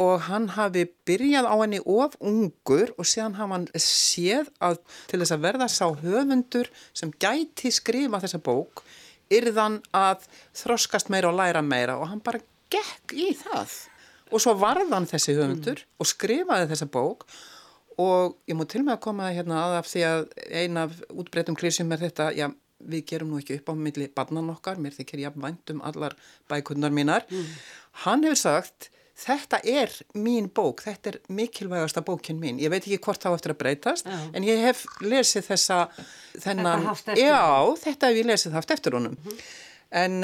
og hann hafi byrjað á henni of ungur og séðan hafa hann séð að til þess að verða sá höfundur sem gæti skrifa þessa bók yrðan að þroskast meira og læra meira og hann bara gekk í það. Og svo varðan þessi höfundur mm. og skrifaði þessa bók og ég múi til með að koma hérna að af því að eina af útbreytum klísjum er þetta, já, við gerum nú ekki upp á milli barnan okkar, mér þykir ég vænt um allar bækunnar mínar. Mm. Hann hefur sagt, þetta er mín bók, þetta er mikilvægasta bókin mín. Ég veit ekki hvort þá eftir að breytast, já. en ég hef lesið þessa, þennan, já, þetta hef ég lesið haft eftir honum. Mm -hmm. En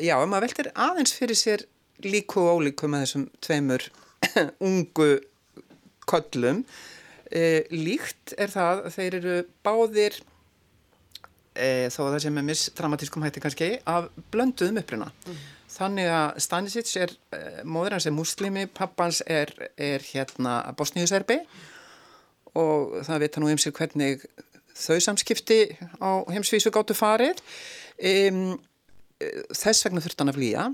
já, ef maður veltir aðeins fyrir sér líku og ólíku með þessum tveimur [COUGHS] ungu köllum. E, líkt er það að þeir eru báðir e, þó að það sem er misdramatískum hætti kannski af blönduðum uppruna. Mm. þannig að Stanisic er e, móður hans er muslimi, pappans er, er hérna bosníuserbi og það vita nú um sig hvernig þau samskipti á heimsvísu gáttu farið. Þess vegna þurft hann að flýja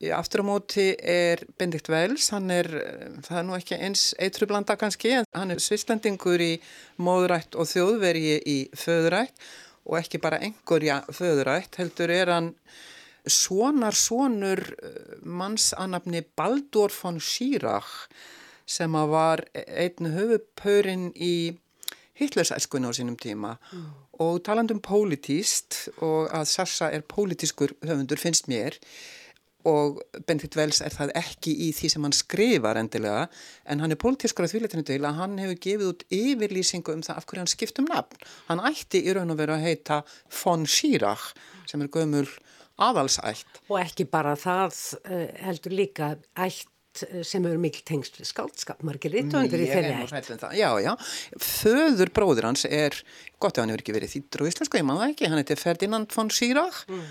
Aftur á móti er Bendikt Vels, hann er, það er nú ekki eins eitrublanda kannski, en hann er svislendingur í móðurætt og þjóðvergi í föðurætt og ekki bara engurja föðurætt, heldur er hann svonar svonur eh, mannsanabni Baldur von Schirach sem að var einn höfupörinn í Hitlersæskunni á sínum tíma mm. og talandum pólitíst og að Sassa er pólitískur höfundur finnst mér, og Benedikt Wells er það ekki í því sem hann skrifar endilega en hann er pólitískur að þvíleitinu til að hann hefur gefið út yfirlýsingu um það af hverju hann skipt um nafn. Hann ætti í raun og veru að heita von Schirach sem er gömul aðalsætt. Og ekki bara það uh, heldur líka ætt eh, sem eru mikil tengst við skáldskap margir rittundur í þeirri. Um já, já. Föður bróður hans er, gott ef hann hefur ekki verið þýttur og íslensku, ég það ekki, hann heiti Ferdinand von Schirach mm.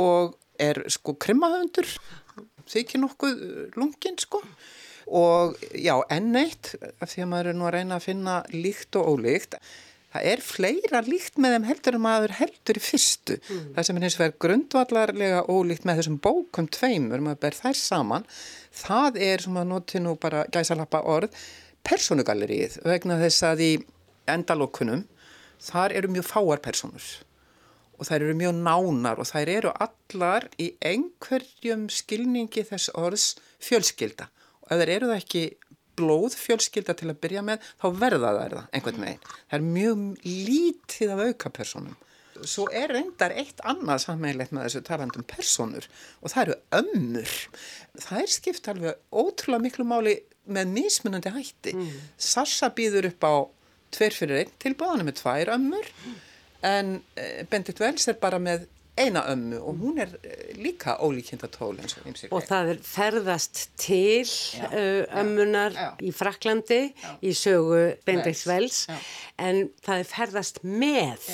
og er sko krimmahöndur þykir nokkuð uh, lungin sko. Og já enn eitt af því að maður er nú að reyna að finna líkt og ólíkt það er fleira líkt með þeim heldur en maður heldur í fyrstu. Mm. það sem er hins vegar grundvallarlega ólíkt með þessum bókum tveimur, maður ber þær saman það er sem að noti nú bara gæsalappa orð personugallerið vegna þess að í endalokkunum þar eru mjög fáar personur og þær eru mjög nánar og þær eru allar í einhverjum skilningi þess orðs fjölskylda og ef þær eru það ekki blóð fjölskylda til að byrja með þá verða þær það einhvern veginn. Það er mjög lítið af auka personum. Svo er reyndar eitt annað sammeilegt með þessu talandum personur og það eru ömmur. Það er skipt alveg ótrúlega miklu máli með mismunandi hætti. Mm. Sassa býður upp á tver fyrir einn tilbúðanum með tvær ömmur mm en eh, Bendit Wells er bara með eina ömmu og hún er eh, líka ólíkjönda tól eins og ymsir. Og það er ferðast til já, ömmunar já, já. í Fraklandi í sögu Bendit Wells. En það er ferðast með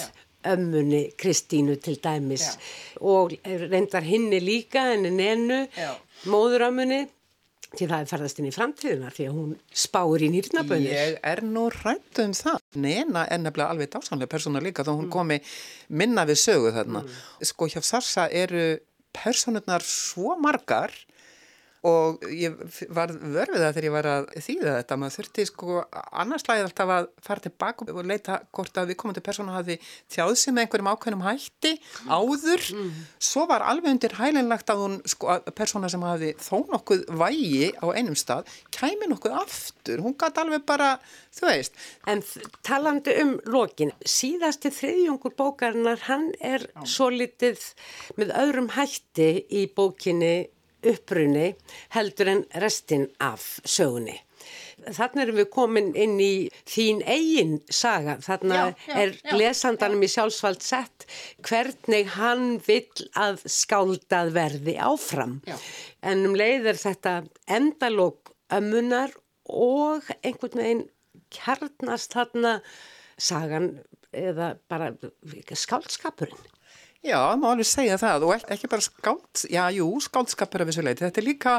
ömmunni Kristínu til dæmis. Og reyndar hinni líka en en ennu móðurömmunni Því það er ferðast inn í framtíðuna því að hún spáur í nýrnabönir. Ég er nú rætt um það. Nena er nefnilega alveg dásanlega persóna líka þá hún mm. komi minna við sögu þarna. Mm. Sko hjá Sarsa eru personurnar svo margar og ég var vörfið það þegar ég var að þýða þetta maður þurfti sko annarslæðið alltaf að fara tilbaka og leita hvort að við komum til persónu hafi þjáð sem einhverjum ákveðnum hætti áður mm. svo var alveg undir hælinlegt að hún sko að persóna sem hafi þó nokkuð vægi á einum stað kæmi nokkuð aftur, hún gæti alveg bara þú veist. En talandi um lokin, síðasti þriðjungur bókarinnar hann er svo litið með öðrum hætti í bókinni upprunni heldur en restin af sögunni. Þannig erum við komin inn í þín eigin saga. Þannig já, já, er já, lesandanum í sjálfsvald sett hvernig hann vill að skáldað verði áfram. En um leið er þetta endalók ömmunar og einhvern veginn kjarnast þarna sagan eða bara skáldskapurinn. Já, má alveg segja það og ekki bara skáld, já, jú, skáldskapur af þessu leiti. Þetta er líka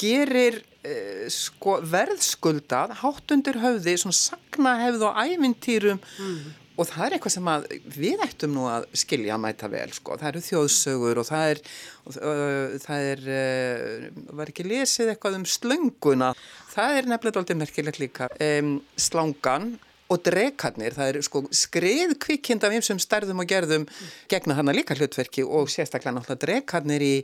gerir uh, sko, verðskuldað hátt undir höfði, svona sakna hefð og ævintýrum mm. og það er eitthvað sem við ættum nú að skilja að mæta vel, sko. það eru þjóðsögur og það er, uh, það er uh, var ekki lesið eitthvað um slönguna, það er nefnilega doldið merkilegt líka um, slangan og drekarnir, það er sko skrið kvikkind af einsum stærðum og gerðum gegna hana líka hlutverki og sérstaklega náttúrulega drekarnir í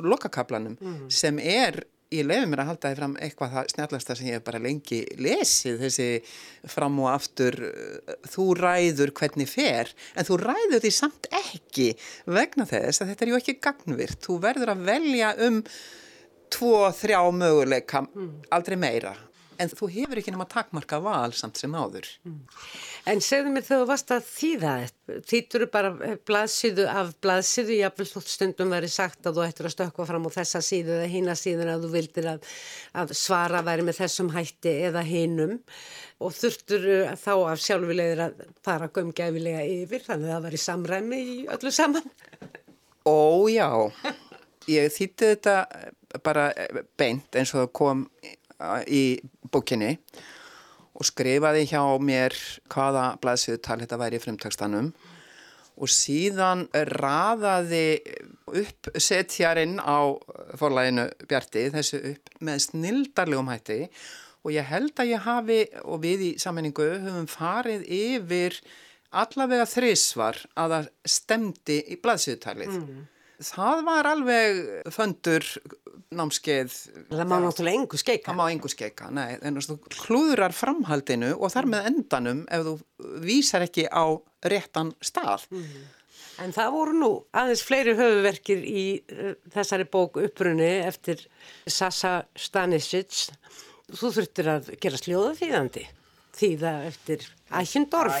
lokakablanum mm. sem er ég lefi mér að halda þið fram eitthvað það snjallasta sem ég hef bara lengi lesið þessi fram og aftur þú ræður hvernig fer en þú ræður því samt ekki vegna þess að þetta er ju ekki gagnvirt þú verður að velja um tvo, þrjá möguleika mm. aldrei meira en þú hefur ekki nema takmarka val samt sem áður. Mm. En segðu mér þegar þú varst að þýða þýttur bara blaðsíðu af blaðsíðu, jáfnveg þótt stundum verið sagt að þú ættir að stökka fram á þessa síðu eða hína síðan að þú vildir að, að svara væri með þessum hætti eða hinnum og þurftur þá af sjálfulegir að fara gömgæfilega yfir þannig að það væri samræmi í öllu saman? Ó já, ég þýtti þetta bara beint eins og það kom í bókinni og skrifaði hjá mér hvaða blæðsviðtal þetta væri í frumtakstanum og síðan raðaði upp setjarinn á forlæginu Bjarti þessu upp með snildarlegum hætti og ég held að ég hafi og við í sammenningu höfum farið yfir allavega þrísvar að það stemdi í blæðsviðtalið. Mm. Það var alveg föndur námskeið. Það má náttúrulega engu skeika. Það má engu skeika, nei. En þú klúðurar framhaldinu og þar með endanum ef þú vísar ekki á réttan stað. Mm. En það voru nú aðeins fleiri höfuverkir í uh, þessari bóku upprunni eftir Sasa Stanisic. Þú þurftir að gera sljóða þýðandi þýða eftir Ækjendorf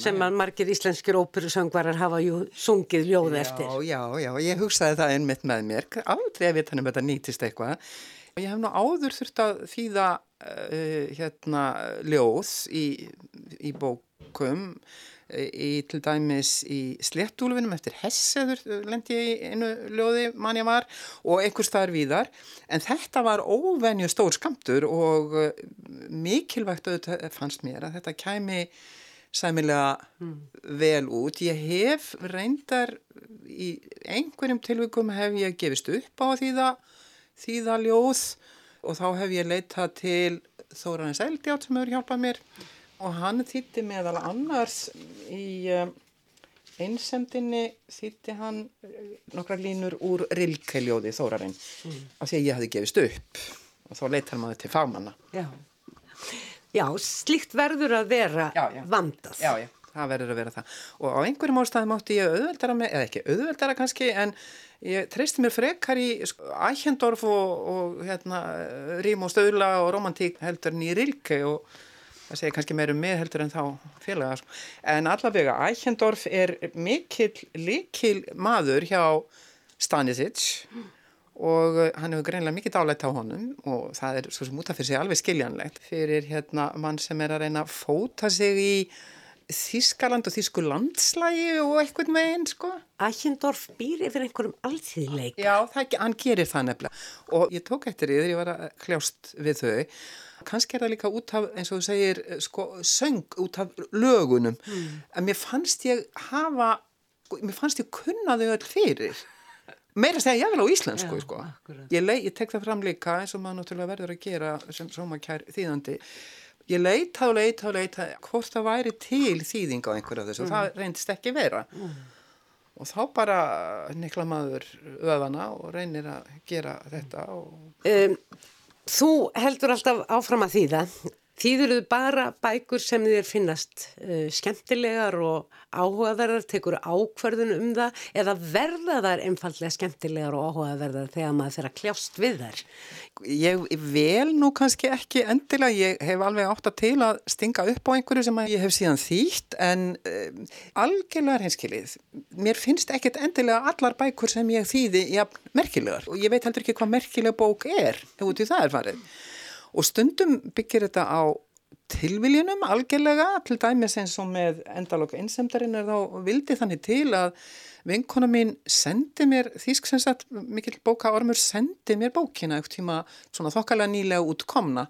sem að margir íslenskir óperusöngvarar hafa jú sungið ljóð já, eftir. Já, já, ég hugsaði það einmitt með mér, aldrei að vita hann um þetta nýtist eitthvað. Ég hef nú áður þurft að þýða uh, hérna ljóð í, í bókum í til dæmis í Slettúlufinum eftir Hesseður lendi ég í einu ljóði mann ég var og einhver staðar víðar en þetta var óvenju stór skamtur og eh, mikilvægt auðvitað fannst mér að þetta kæmi sæmilega mm. vel út. Ég hef reyndar í einhverjum tilvikum hef ég gefist upp á þýða, þýða ljóð og þá hef ég leitað til Þóranis Eldjátt sem hefur hjálpað mér og hann þýtti meðal annars í uh, einsemdinni þýtti hann uh, nokkra línur úr Rilkeljóði Þórarinn. Mm. af því að ég hafi gefist upp og þá leitar maður til fagmanna Já, já slíkt verður að vera já, já. vandað. Já, já, það verður að vera það. Og á einhverjum ástæðum átti ég auðveldara með eða ekki auðveldara kannski en ég treysti mér frekar í sko, Ækjendorf og, og hérna, Rím og Stöðla og Romantík heldur en í Rilke og það segir kannski meir um mig heldur en þá félaga sko. en allavega Eichendorf er mikil likil maður hjá Stanisic og hann hefur greinlega mikið dálætt á honum og það er svo sem út af fyrir sig alveg skiljanlegt fyrir hérna mann sem er að reyna að fóta sig í Þískaland og Þísku landslægi og eitthvað með einn sko. Ækjendorf býr yfir einhverjum alltíðleik. Já, það, hann gerir það nefnilega og ég tók eftir því þegar ég var að kljást við þau kannski er það líka út af, eins og þú segir, sko, söng út af lögunum, mm. en mér fannst ég hafa, mér fannst ég kunna þau öll fyrir. Meira segja ég vel á íslensku, Já, sko. Ég, leik, ég tek það fram líka, eins og maður náttúrulega verður að gera sem sómakær þýðandi. Ég leita og leita og leita hvort það væri til þýðing á einhverju af þessu mm. það reyndist ekki vera. Mm. Og þá bara nekla maður öðana og reynir að gera þetta. Og... Um, Þú heldur alltaf áfram að þýða. Þýðuruðu bara bækur sem þér finnast uh, skemmtilegar og áhugaverðar, tekur ákverðun um það? Eða verða þar einfallega skemmtilegar og áhugaverðar þegar maður að kljást við þær? Ég vel nú kannski ekki endilega, ég hef alveg átt að til að stinga upp á einhverju sem ég hef síðan þýtt en uh, algjörlega reynskilið. Mér finnst ekkit endilega allar bækur sem ég þýði ja, merkilegar. Og ég veit heldur ekki hvað merkilega bók er ef út í það er farið og stundum byggir þetta á tilviljunum algjörlega, til dæmis eins og með endalokk einsemdarinn er þá vildi þannig til að vinkona mín sendi mér, þýsk sem sagt mikil bóka ormur sendi mér bókina eftir tíma svona þokkalega nýlega útkomna.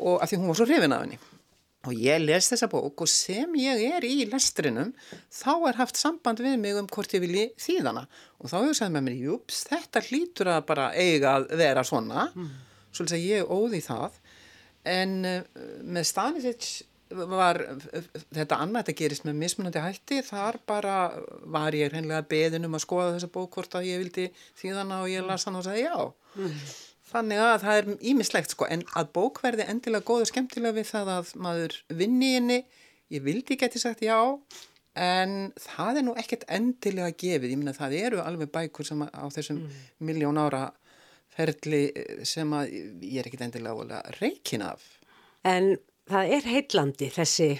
Og af því hún var svo hrifin af henni. Og ég les þessa bók og sem ég er í lestrinum þá er haft samband við mig um hvort ég vilji þýðana og þá hefur sagðið með mér, júps, þetta hlýtur að bara eiga að vera svona. Mm. Svolítið að ég óði það. En uh, með Stanisic var þetta annað þetta gerist með mismunandi hætti. Þar bara var ég hreinlega beðin um að skoða þessa bók hvort að ég vildi þýðana og ég las hann og sagði já. Mm. þannig að það er ímislegt sko. En að bók verði endilega góð og skemmtilega við það að maður vinni inni ég vildi geti sagt já en það er nú ekkert endilega gefið, ég minna það eru alveg bækur sem á þessum mm. miljón ára ferli sem að ég er ekkert endilega reikin af En það er heitlandi þessi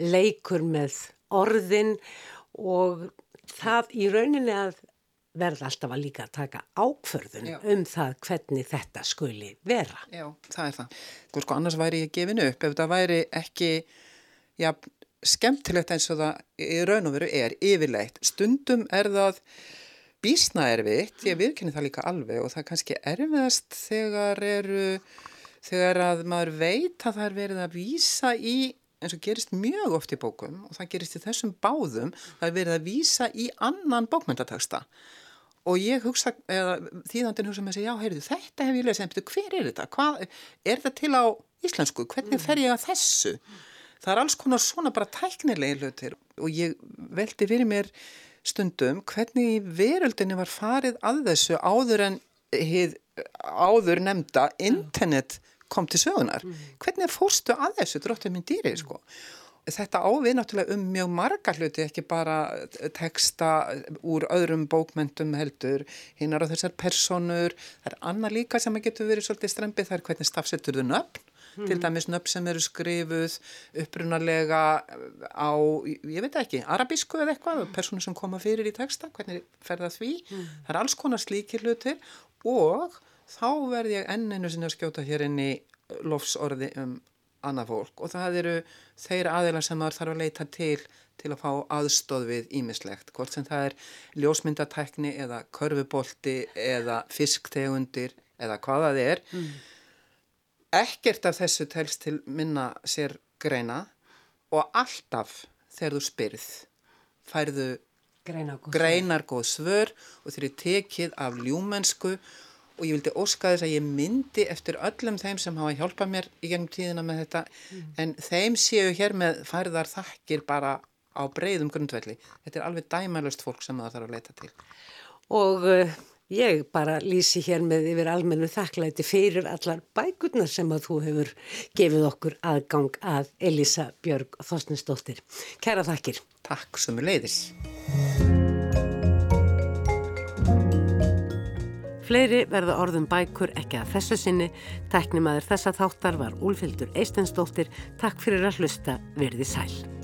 leikur með orðin og það í rauninni að verða alltaf að líka að taka ákförðun Já. um það hvernig þetta skuli vera. Já, það er það. Þú sko, annars væri ég gefin upp ef það væri ekki, já, skemmtilegt eins og það í raun og veru er yfirleitt. Stundum er það bísna erfitt, ég viðkynni það líka alveg og það er kannski erfiðast þegar eru þegar að maður veit að það er verið að vísa í eins og gerist mjög oft í bókum og það gerist í þessum báðum það er verið að vísa í annan bókmyndataksta og ég hugsa, eða þýðandin hugsa með sig já, heyrðu, þetta hef ég lesið, en hver er þetta? Hvað, er þetta til á íslensku? Hvernig fer ég að þessu? Það er alls konar svona bara tæknilegi hlutir og ég veldi fyrir mér stundum hvernig í veröldinni var farið að þessu áður en hið áður nefnda internet kom til sögunar. Mm. Hvernig fórstu að þessu dróttum minn dýri, sko? Þetta ávið náttúrulega um mjög marga hluti, ekki bara teksta úr öðrum bókmentum heldur, hinnar á þessar personur, það er annað líka sem að getur verið svolítið strempið, það er hvernig stafsettur þau nöfn, mm. til dæmis nöfn sem eru skrifuð upprunalega á, ég veit ekki, arabísku eða eitthvað, personur sem koma fyrir í teksta, hvernig fer það því, mm. það er alls konar slíkir hlutir og þá verð ég enn einu sinni að skjóta hér inn í lofsorði um annað fólk og það eru þeir aðeila sem maður þarf að leita til til að fá aðstóð við ímislegt, hvort sem það er ljósmyndatækni eða körfubolti eða fisktegundir eða hvaða þið er. Mm. Ekkert af þessu telst til minna sér greina og alltaf þegar þú spyrð færðu greinargóð svör og þeir eru tekið af ljúmennsku og ég vildi óska þess að ég myndi eftir öllum þeim sem hafa hjálpað mér í gengum tíðina með þetta mm. en þeim séu hér með færðar þakkir bara á breyðum grundvelli. Þetta er alveg dæmælust fólk sem það þarf að leita til. Og uh, ég bara lýsi hér með yfir almennu þakklæti fyrir allar bækurnar sem að þú hefur gefið okkur aðgang að Elisa Björg Þorstinsdóttir. Kæra þakkir. Takk sem er leiðis. Fleiri verða orðum bækur ekki að þessu sinni. Tæknimaður þessa þáttar var Úlfildur Eistensdóttir. Takk fyrir að hlusta. Verði sæl.